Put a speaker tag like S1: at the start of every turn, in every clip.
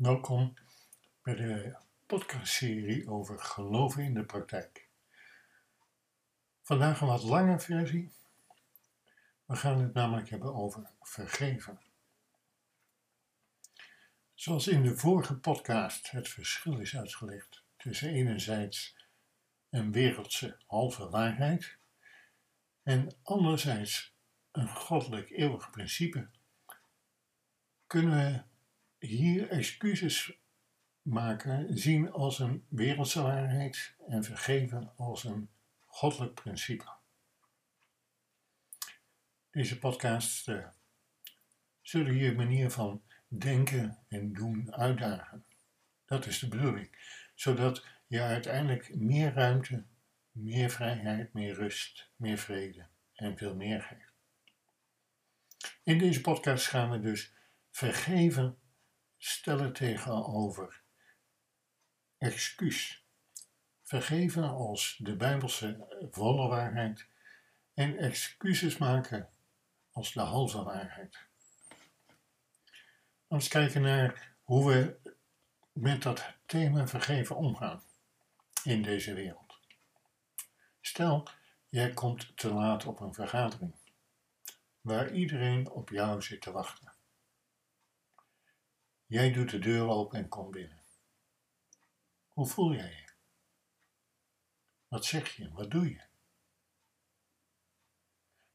S1: Welkom bij de podcastserie over geloven in de praktijk. Vandaag een wat lange versie. We gaan het namelijk hebben over vergeven. Zoals in de vorige podcast het verschil is uitgelegd tussen enerzijds een wereldse halve waarheid en anderzijds een goddelijk eeuwig principe, kunnen we hier excuses maken zien als een wereldse waarheid en vergeven als een goddelijk principe. Deze podcasts uh, zullen je manier van denken en doen uitdagen. Dat is de bedoeling, zodat je uiteindelijk meer ruimte, meer vrijheid, meer rust, meer vrede en veel meer geeft. In deze podcast gaan we dus vergeven stellen tegenover excuus. Vergeven als de Bijbelse volle waarheid en excuses maken als de halve waarheid. Eens kijken naar hoe we met dat thema vergeven omgaan in deze wereld. Stel, jij komt te laat op een vergadering waar iedereen op jou zit te wachten. Jij doet de deur open en komt binnen. Hoe voel jij je? Wat zeg je? Wat doe je?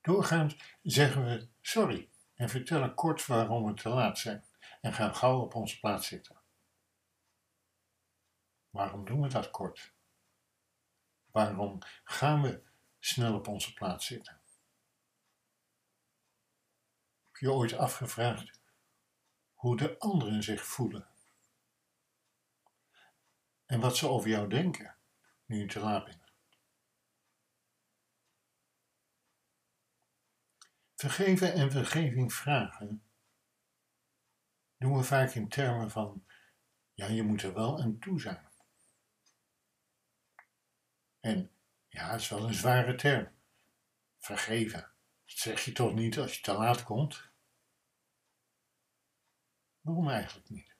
S1: Doorgaans zeggen we sorry en vertellen kort waarom we te laat zijn en gaan gauw op onze plaats zitten. Waarom doen we dat kort? Waarom gaan we snel op onze plaats zitten? Heb je ooit afgevraagd hoe de anderen zich voelen. En wat ze over jou denken, nu je te laat bent. Vergeven en vergeving vragen doen we vaak in termen van, ja, je moet er wel aan toe zijn. En ja, het is wel een zware term. Vergeven. Dat zeg je toch niet als je te laat komt? Waarom eigenlijk niet?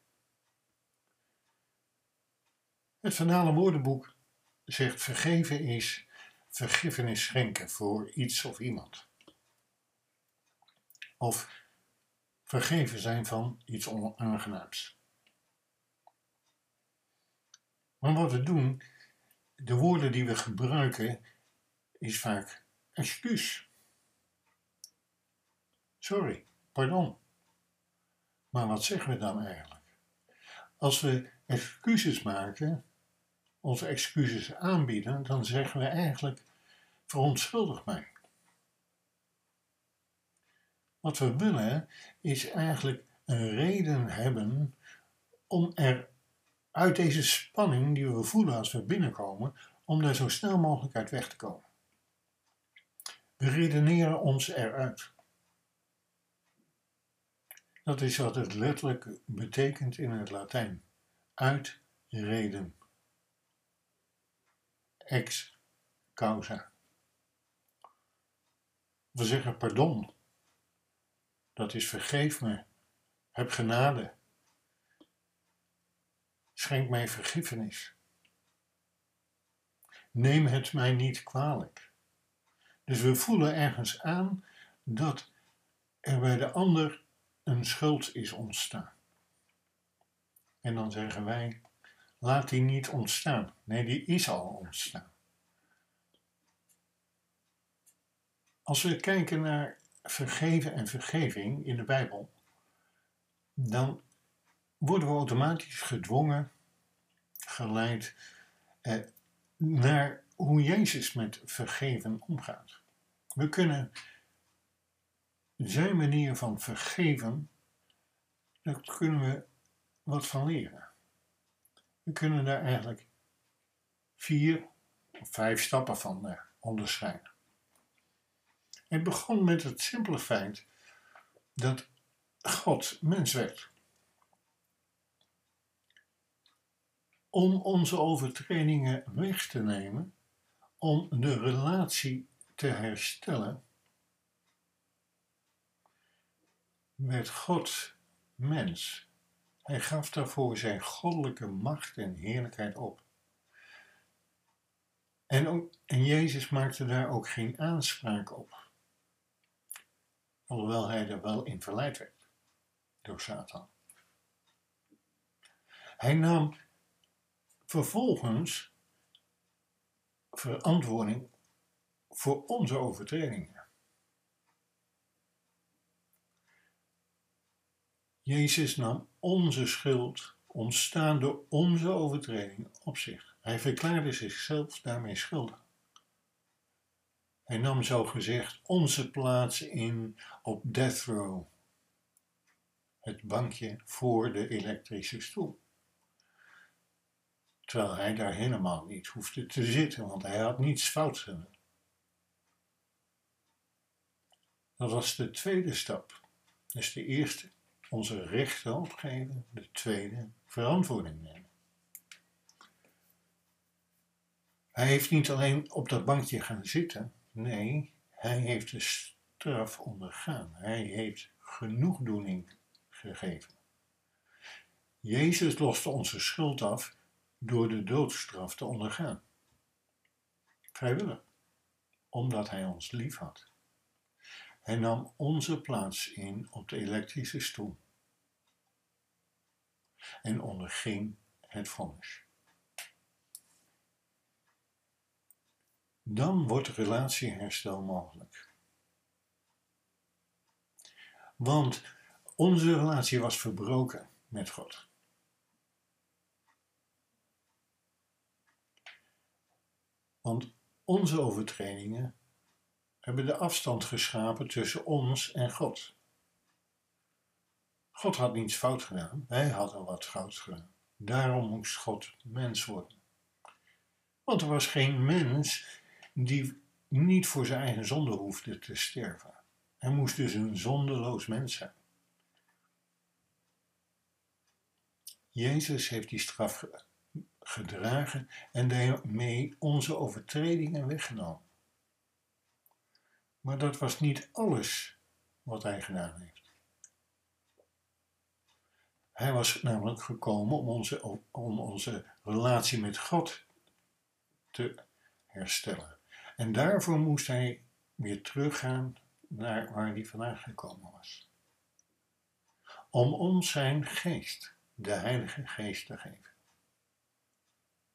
S1: Het Vanale Woordenboek zegt vergeven is vergiffenis schenken voor iets of iemand. Of vergeven zijn van iets onaangenaams. Maar wat we doen, de woorden die we gebruiken, is vaak excuus. Sorry, pardon. Maar wat zeggen we dan eigenlijk? Als we excuses maken, onze excuses aanbieden, dan zeggen we eigenlijk: verontschuldig mij. Wat we willen is eigenlijk een reden hebben om er uit deze spanning die we voelen als we binnenkomen, om daar zo snel mogelijk uit weg te komen. We redeneren ons eruit. Dat is wat het letterlijk betekent in het Latijn. Uitreden. Ex causa. We zeggen pardon. Dat is vergeef me. Heb genade. Schenk mij vergiffenis. Neem het mij niet kwalijk. Dus we voelen ergens aan dat er bij de ander een schuld is ontstaan. En dan zeggen wij, laat die niet ontstaan. Nee, die is al ontstaan. Als we kijken naar vergeven en vergeving in de Bijbel, dan worden we automatisch gedwongen, geleid eh, naar hoe Jezus met vergeven omgaat. We kunnen zijn manier van vergeven, daar kunnen we wat van leren. We kunnen daar eigenlijk vier of vijf stappen van uh, onderscheiden. Het begon met het simpele feit dat God mens werd. Om onze overtredingen weg te nemen, om de relatie te herstellen werd God mens. Hij gaf daarvoor zijn goddelijke macht en heerlijkheid op. En, en Jezus maakte daar ook geen aanspraak op. Alhoewel hij er wel in verleid werd door Satan. Hij nam vervolgens verantwoording voor onze overtredingen. Jezus nam onze schuld, ontstaan door onze overtreding, op zich. Hij verklaarde zichzelf daarmee schuldig. Hij nam zo gezegd onze plaats in op death row, het bankje voor de elektrische stoel. Terwijl hij daar helemaal niet hoefde te zitten, want hij had niets fout gedaan. Dat was de tweede stap. Dus de eerste, onze rechten opgeven. De tweede, verantwoording nemen. Hij heeft niet alleen op dat bankje gaan zitten, nee, hij heeft de straf ondergaan. Hij heeft genoegdoening gegeven. Jezus loste onze schuld af door de doodstraf te ondergaan. Vrijwillig, omdat hij ons lief had. Hij nam onze plaats in op de elektrische stoel en onderging het vonnis. Dan wordt relatieherstel mogelijk. Want onze relatie was verbroken met God. Want onze overtredingen hebben de afstand geschapen tussen ons en God. God had niets fout gedaan, wij hadden wat fout gedaan. Daarom moest God mens worden. Want er was geen mens die niet voor zijn eigen zonde hoefde te sterven. Hij moest dus een zondeloos mens zijn. Jezus heeft die straf gedragen en daarmee onze overtredingen weggenomen. Maar dat was niet alles wat hij gedaan heeft. Hij was namelijk gekomen om onze, om onze relatie met God te herstellen. En daarvoor moest hij weer teruggaan naar waar hij vandaan gekomen was. Om ons zijn geest, de Heilige Geest, te geven.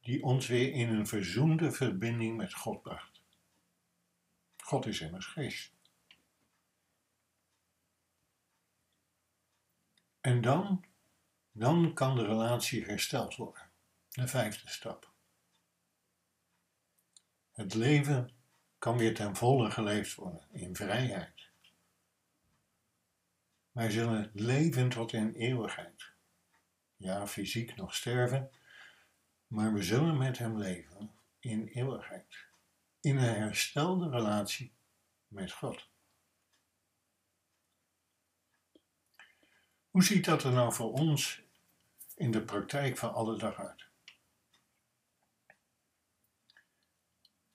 S1: Die ons weer in een verzoende verbinding met God bracht. God is immers geest. En dan, dan kan de relatie hersteld worden. De vijfde stap. Het leven kan weer ten volle geleefd worden in vrijheid. Wij zullen leven tot in eeuwigheid. Ja, fysiek nog sterven, maar we zullen met Hem leven in eeuwigheid in een herstelde relatie met God. Hoe ziet dat er nou voor ons in de praktijk van alle dag uit?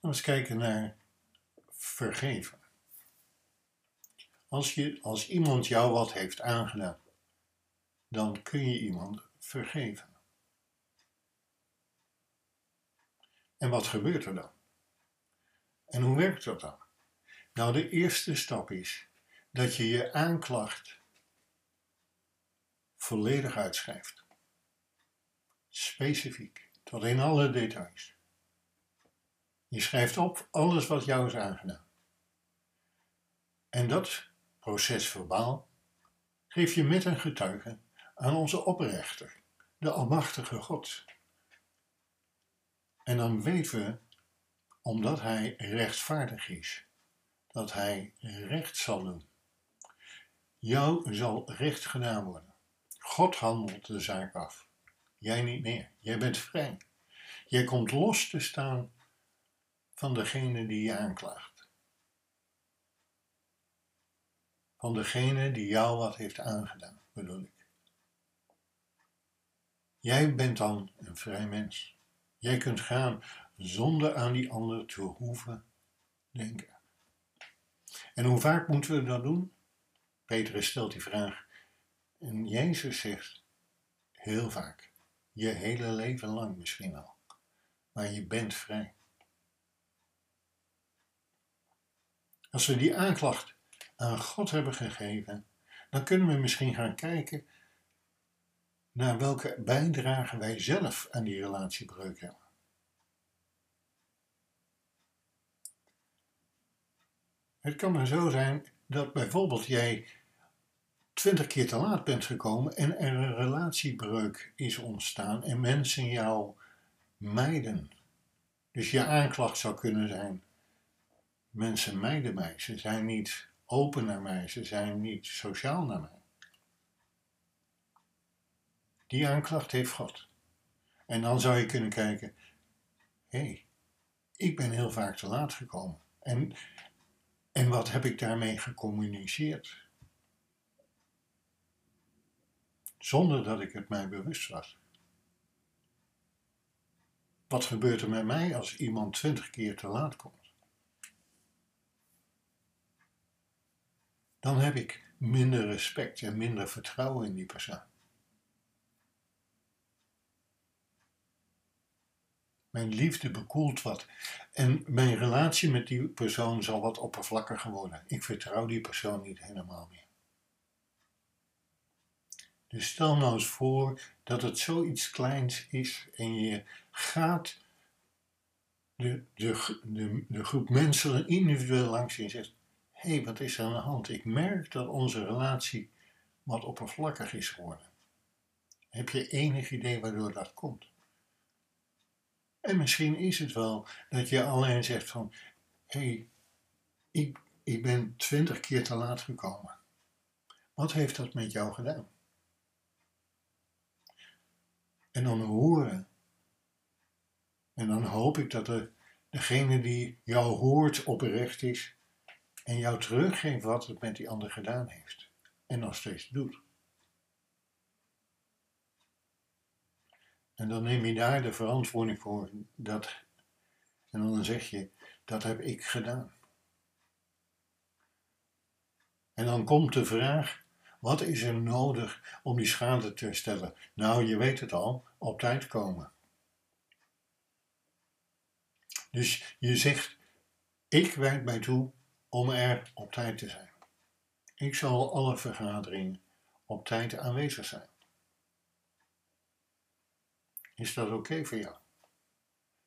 S1: Laten we eens kijken naar vergeven. Als, je, als iemand jou wat heeft aangedaan, dan kun je iemand vergeven. En wat gebeurt er dan? En hoe werkt dat dan? Nou, de eerste stap is dat je je aanklacht volledig uitschrijft. Specifiek, tot in alle details. Je schrijft op alles wat jou is aangedaan. En dat proces verbaal geef je met een getuige aan onze oprechter, de Almachtige God. En dan weten we omdat hij rechtvaardig is, dat hij recht zal doen. Jou zal recht gedaan worden. God handelt de zaak af. Jij niet meer. Jij bent vrij. Jij komt los te staan van degene die je aanklaagt. Van degene die jou wat heeft aangedaan, bedoel ik. Jij bent dan een vrij mens. Jij kunt gaan zonder aan die ander te hoeven denken. En hoe vaak moeten we dat doen? Petrus stelt die vraag en Jezus zegt: Heel vaak. Je hele leven lang misschien al. Maar je bent vrij. Als we die aanklacht aan God hebben gegeven, dan kunnen we misschien gaan kijken naar welke bijdrage wij zelf aan die relatiebreuk hebben. Het kan maar zo zijn dat bijvoorbeeld jij twintig keer te laat bent gekomen en er een relatiebreuk is ontstaan en mensen jou mijden. Dus je aanklacht zou kunnen zijn: mensen mijden mij, ze zijn niet open naar mij, ze zijn niet sociaal naar mij. Die aanklacht heeft God. En dan zou je kunnen kijken: hé, hey, ik ben heel vaak te laat gekomen. En, en wat heb ik daarmee gecommuniceerd? Zonder dat ik het mij bewust was. Wat gebeurt er met mij als iemand twintig keer te laat komt? Dan heb ik minder respect en minder vertrouwen in die persoon. Mijn liefde bekoelt wat. En mijn relatie met die persoon zal wat oppervlakkiger worden. Ik vertrouw die persoon niet helemaal meer. Dus stel nou eens voor dat het zoiets kleins is en je gaat de, de, de, de groep mensen individueel langs en zegt: Hé, hey, wat is er aan de hand? Ik merk dat onze relatie wat oppervlakkig is geworden. Heb je enig idee waardoor dat komt? En misschien is het wel dat je alleen zegt van, hé, hey, ik, ik ben twintig keer te laat gekomen. Wat heeft dat met jou gedaan? En dan horen. En dan hoop ik dat degene die jou hoort oprecht is en jou teruggeeft wat het met die ander gedaan heeft. En nog steeds doet. En dan neem je daar de verantwoording voor. Dat, en dan zeg je, dat heb ik gedaan. En dan komt de vraag, wat is er nodig om die schade te herstellen? Nou, je weet het al, op tijd komen. Dus je zegt, ik werk mij toe om er op tijd te zijn. Ik zal alle vergaderingen op tijd aanwezig zijn. Is dat oké voor jou?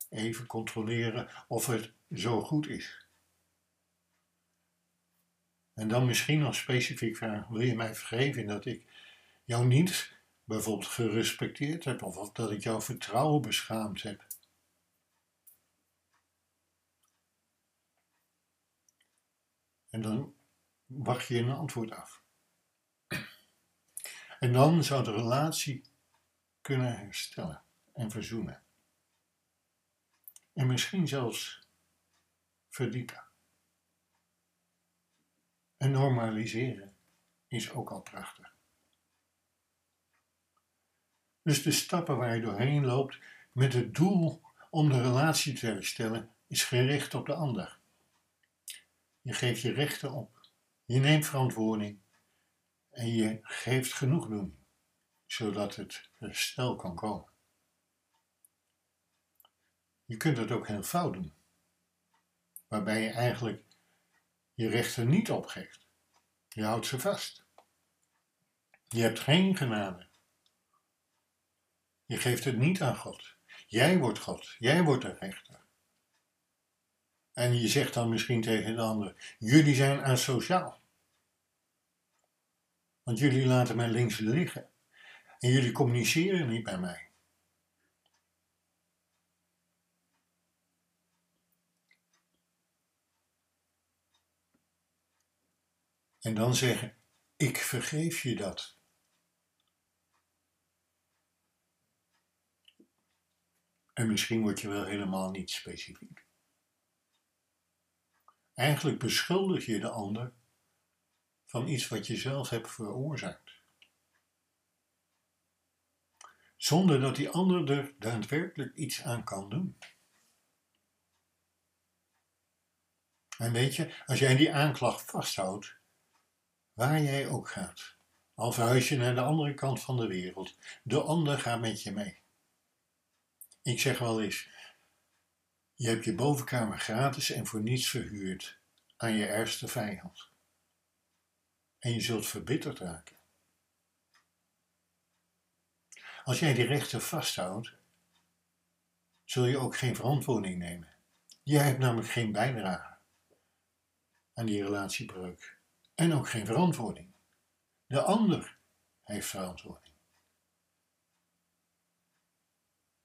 S1: Even controleren of het zo goed is. En dan misschien nog specifiek vragen: wil je mij vergeven dat ik jou niet bijvoorbeeld gerespecteerd heb of dat ik jouw vertrouwen beschaamd heb? En dan wacht je een antwoord af. En dan zou de relatie kunnen herstellen en verzoenen. En misschien zelfs verdiepen. En normaliseren is ook al prachtig. Dus de stappen waar je doorheen loopt met het doel om de relatie te herstellen, is gericht op de ander. Je geeft je rechten op, je neemt verantwoording en je geeft genoeg doen, zodat het herstel kan komen. Je kunt het ook heel fout doen, waarbij je eigenlijk je rechten niet opgeeft. Je houdt ze vast. Je hebt geen genade. Je geeft het niet aan God. Jij wordt God. Jij wordt de rechter. En je zegt dan misschien tegen de ander: Jullie zijn asociaal. Want jullie laten mij links liggen. En jullie communiceren niet bij mij. En dan zeggen, ik vergeef je dat. En misschien word je wel helemaal niet specifiek. Eigenlijk beschuldig je de ander van iets wat je zelf hebt veroorzaakt. Zonder dat die ander er daadwerkelijk iets aan kan doen. En weet je, als jij die aanklacht vasthoudt, waar jij ook gaat. Al verhuis je naar de andere kant van de wereld, de ander gaat met je mee. Ik zeg wel eens, je hebt je bovenkamer gratis en voor niets verhuurd aan je ergste vijand. En je zult verbitterd raken. Als jij die rechten vasthoudt, zul je ook geen verantwoording nemen. Jij hebt namelijk geen bijdrage aan die relatiebreuk en ook geen verantwoording. De ander heeft verantwoording.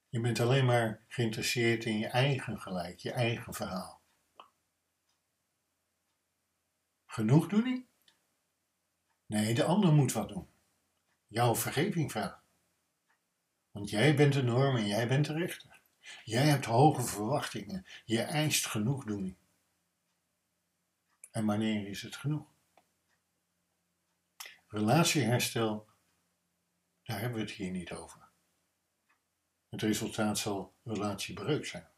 S1: Je bent alleen maar geïnteresseerd in je eigen gelijk, je eigen verhaal. Genoegdoening? Nee, de ander moet wat doen. Jouw vergeving vragen. Want jij bent de norm en jij bent de rechter. Jij hebt hoge verwachtingen. Je eist genoegdoening. En wanneer is het genoeg? Relatieherstel, daar hebben we het hier niet over. Het resultaat zal relatiebreuk zijn.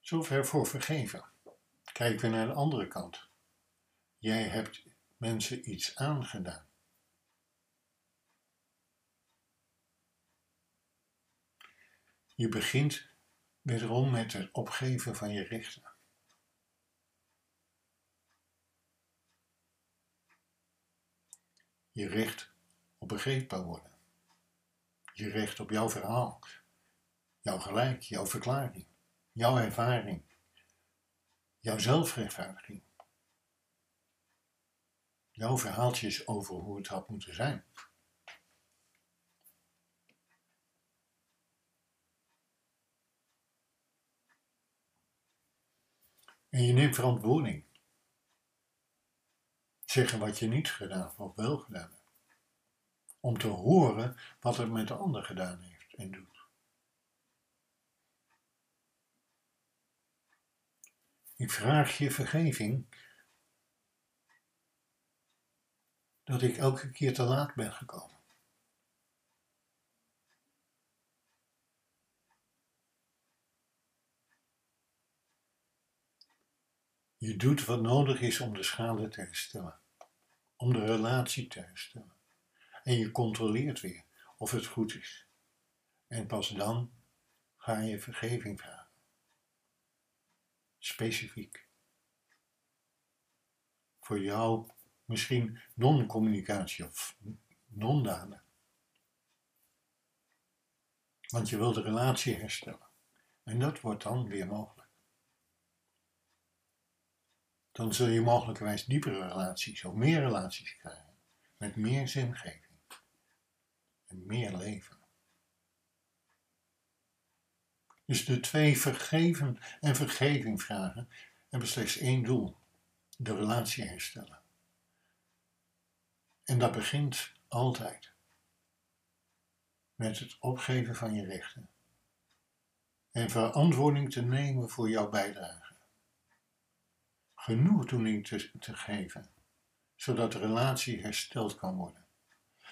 S1: Zover voor vergeven. Kijken we naar de andere kant. Jij hebt mensen iets aangedaan. Je begint wederom met het opgeven van je rechten. Je recht op begrepen worden. Je recht op jouw verhaal, jouw gelijk, jouw verklaring, jouw ervaring, jouw zelfrechtvaardiging. Jouw verhaaltjes over hoe het had moeten zijn. En je neemt verantwoording. Zeggen wat je niet gedaan of wel gedaan hebt. Om te horen wat het met de ander gedaan heeft en doet. Ik vraag je vergeving dat ik elke keer te laat ben gekomen. Je doet wat nodig is om de schade te herstellen, om de relatie te herstellen. En je controleert weer of het goed is. En pas dan ga je vergeving vragen. Specifiek. Voor jou misschien non-communicatie of non-daden. Want je wil de relatie herstellen. En dat wordt dan weer mogelijk dan zul je mogelijkerwijs diepere relaties of meer relaties krijgen. Met meer zingeving. En meer leven. Dus de twee vergeven en vergeving vragen hebben slechts één doel: de relatie herstellen. En dat begint altijd met het opgeven van je rechten en verantwoording te nemen voor jouw bijdrage genoegdoening te, te geven, zodat de relatie hersteld kan worden.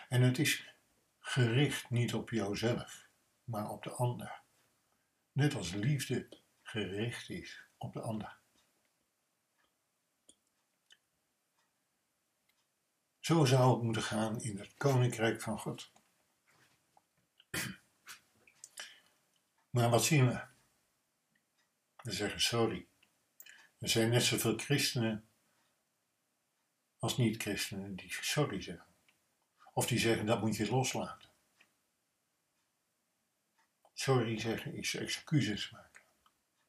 S1: En het is gericht niet op jouzelf, maar op de ander. Net als liefde gericht is op de ander. Zo zou het moeten gaan in het koninkrijk van God. Maar wat zien we? We zeggen sorry. Er zijn net zoveel christenen als niet-christenen die sorry zeggen. Of die zeggen dat moet je loslaten. Sorry zeggen is excuses maken.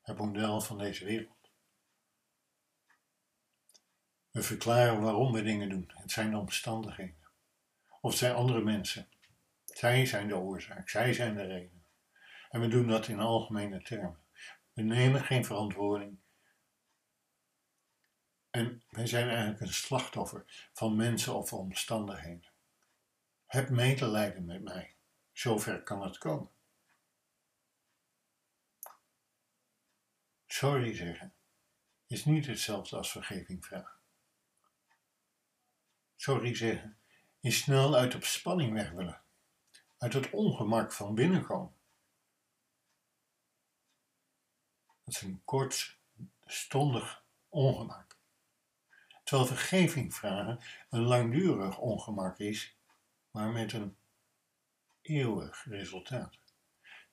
S1: Het model van deze wereld. We verklaren waarom we dingen doen. Het zijn de omstandigheden. Of het zijn andere mensen. Zij zijn de oorzaak. Zij zijn de reden. En we doen dat in algemene termen. We nemen geen verantwoording en wij zijn eigenlijk een slachtoffer van mensen of omstandigheden. Heb medelijden met mij. Zover kan het komen. Sorry zeggen is niet hetzelfde als vergeving vragen. Sorry zeggen is snel uit de spanning weg willen, uit het ongemak van binnenkomen. Dat is een kortstondig ongemak. Terwijl vergeving vragen een langdurig ongemak is, maar met een eeuwig resultaat.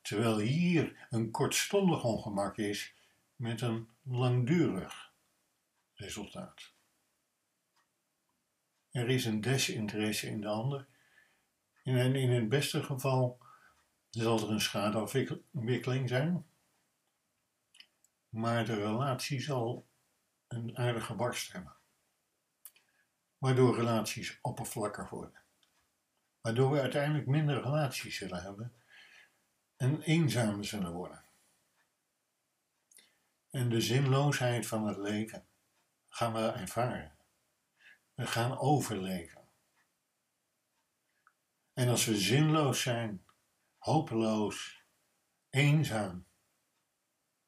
S1: Terwijl hier een kortstondig ongemak is met een langdurig resultaat. Er is een desinteresse in de ander. En in het beste geval zal er een schadeafwikkeling zijn. Maar de relatie zal een aardige barst hebben. Waardoor relaties oppervlakkig worden. Waardoor we uiteindelijk minder relaties zullen hebben en eenzaam zullen worden. En de zinloosheid van het leven gaan we ervaren. We gaan overleven. En als we zinloos zijn, hopeloos, eenzaam,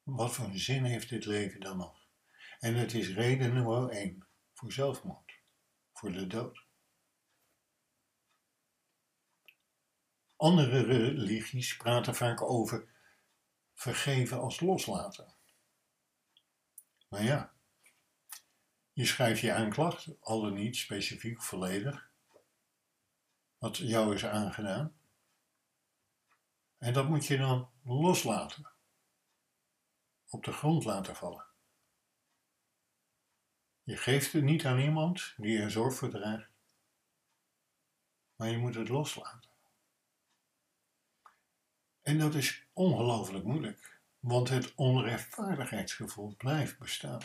S1: wat voor zin heeft dit leven dan nog? En het is reden nummer één voor zelfmoord, de dood. Andere religies praten vaak over vergeven als loslaten. Maar ja, je schrijft je aanklacht, al dan niet specifiek volledig, wat jou is aangedaan. En dat moet je dan loslaten, op de grond laten vallen. Je geeft het niet aan iemand die er zorg voor draagt, maar je moet het loslaten. En dat is ongelooflijk moeilijk, want het onrechtvaardigheidsgevoel blijft bestaan.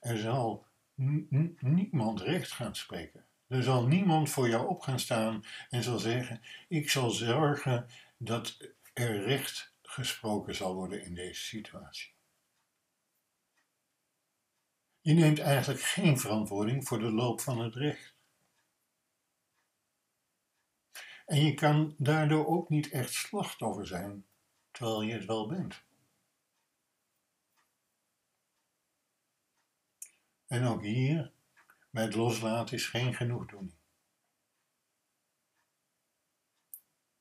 S1: Er zal niemand recht gaan spreken. Er zal niemand voor jou op gaan staan en zal zeggen: Ik zal zorgen dat er recht gesproken zal worden in deze situatie. Je neemt eigenlijk geen verantwoording voor de loop van het recht. En je kan daardoor ook niet echt slachtoffer zijn, terwijl je het wel bent. En ook hier, het loslaten is geen genoegdoening.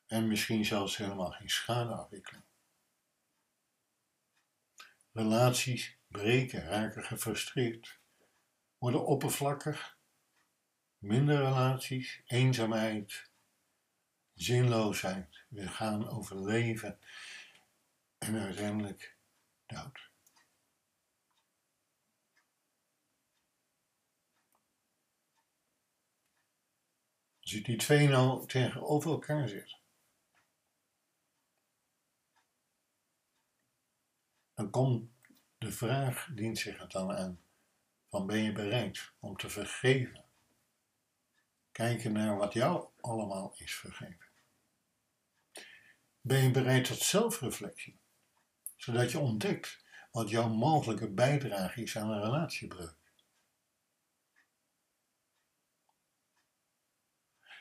S1: En misschien zelfs helemaal geen schadeafwikkeling. Relaties breken, raken gefrustreerd, worden oppervlakkig, minder relaties, eenzaamheid, zinloosheid. We gaan overleven en uiteindelijk dood. Als je die twee nou tegenover elkaar zet, dan komt de vraag, dient zich het dan aan, van ben je bereid om te vergeven? Kijken naar wat jou allemaal is vergeven. Ben je bereid tot zelfreflectie, zodat je ontdekt wat jouw mogelijke bijdrage is aan een relatiebreuk?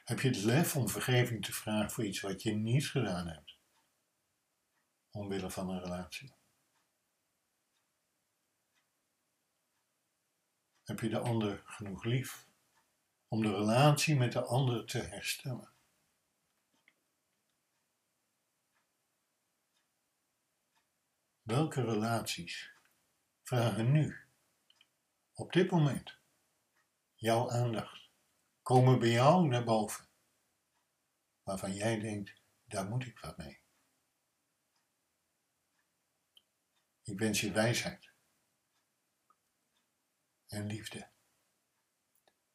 S1: Heb je het lef om vergeving te vragen voor iets wat je niet gedaan hebt, omwille van een relatie? Heb je de ander genoeg lief om de relatie met de ander te herstellen? Welke relaties vragen nu, op dit moment, jouw aandacht, komen bij jou naar boven, waarvan jij denkt, daar moet ik wat mee. Ik wens je wijsheid en liefde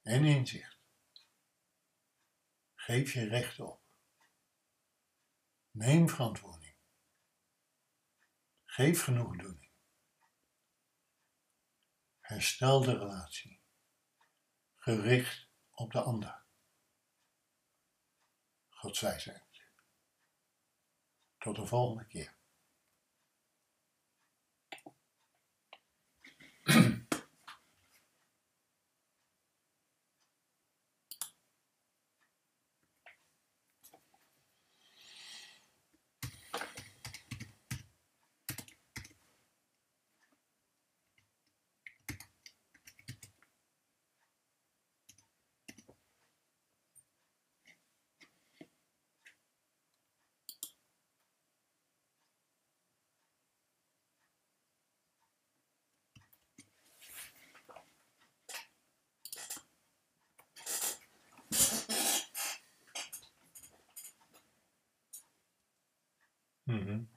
S1: en inzicht. Geef je recht op. Neem verantwoording. Geef genoegdoening. Herstel de relatie. Gericht op de ander. Gods wijsheid. Tot de volgende keer. Mm-hmm.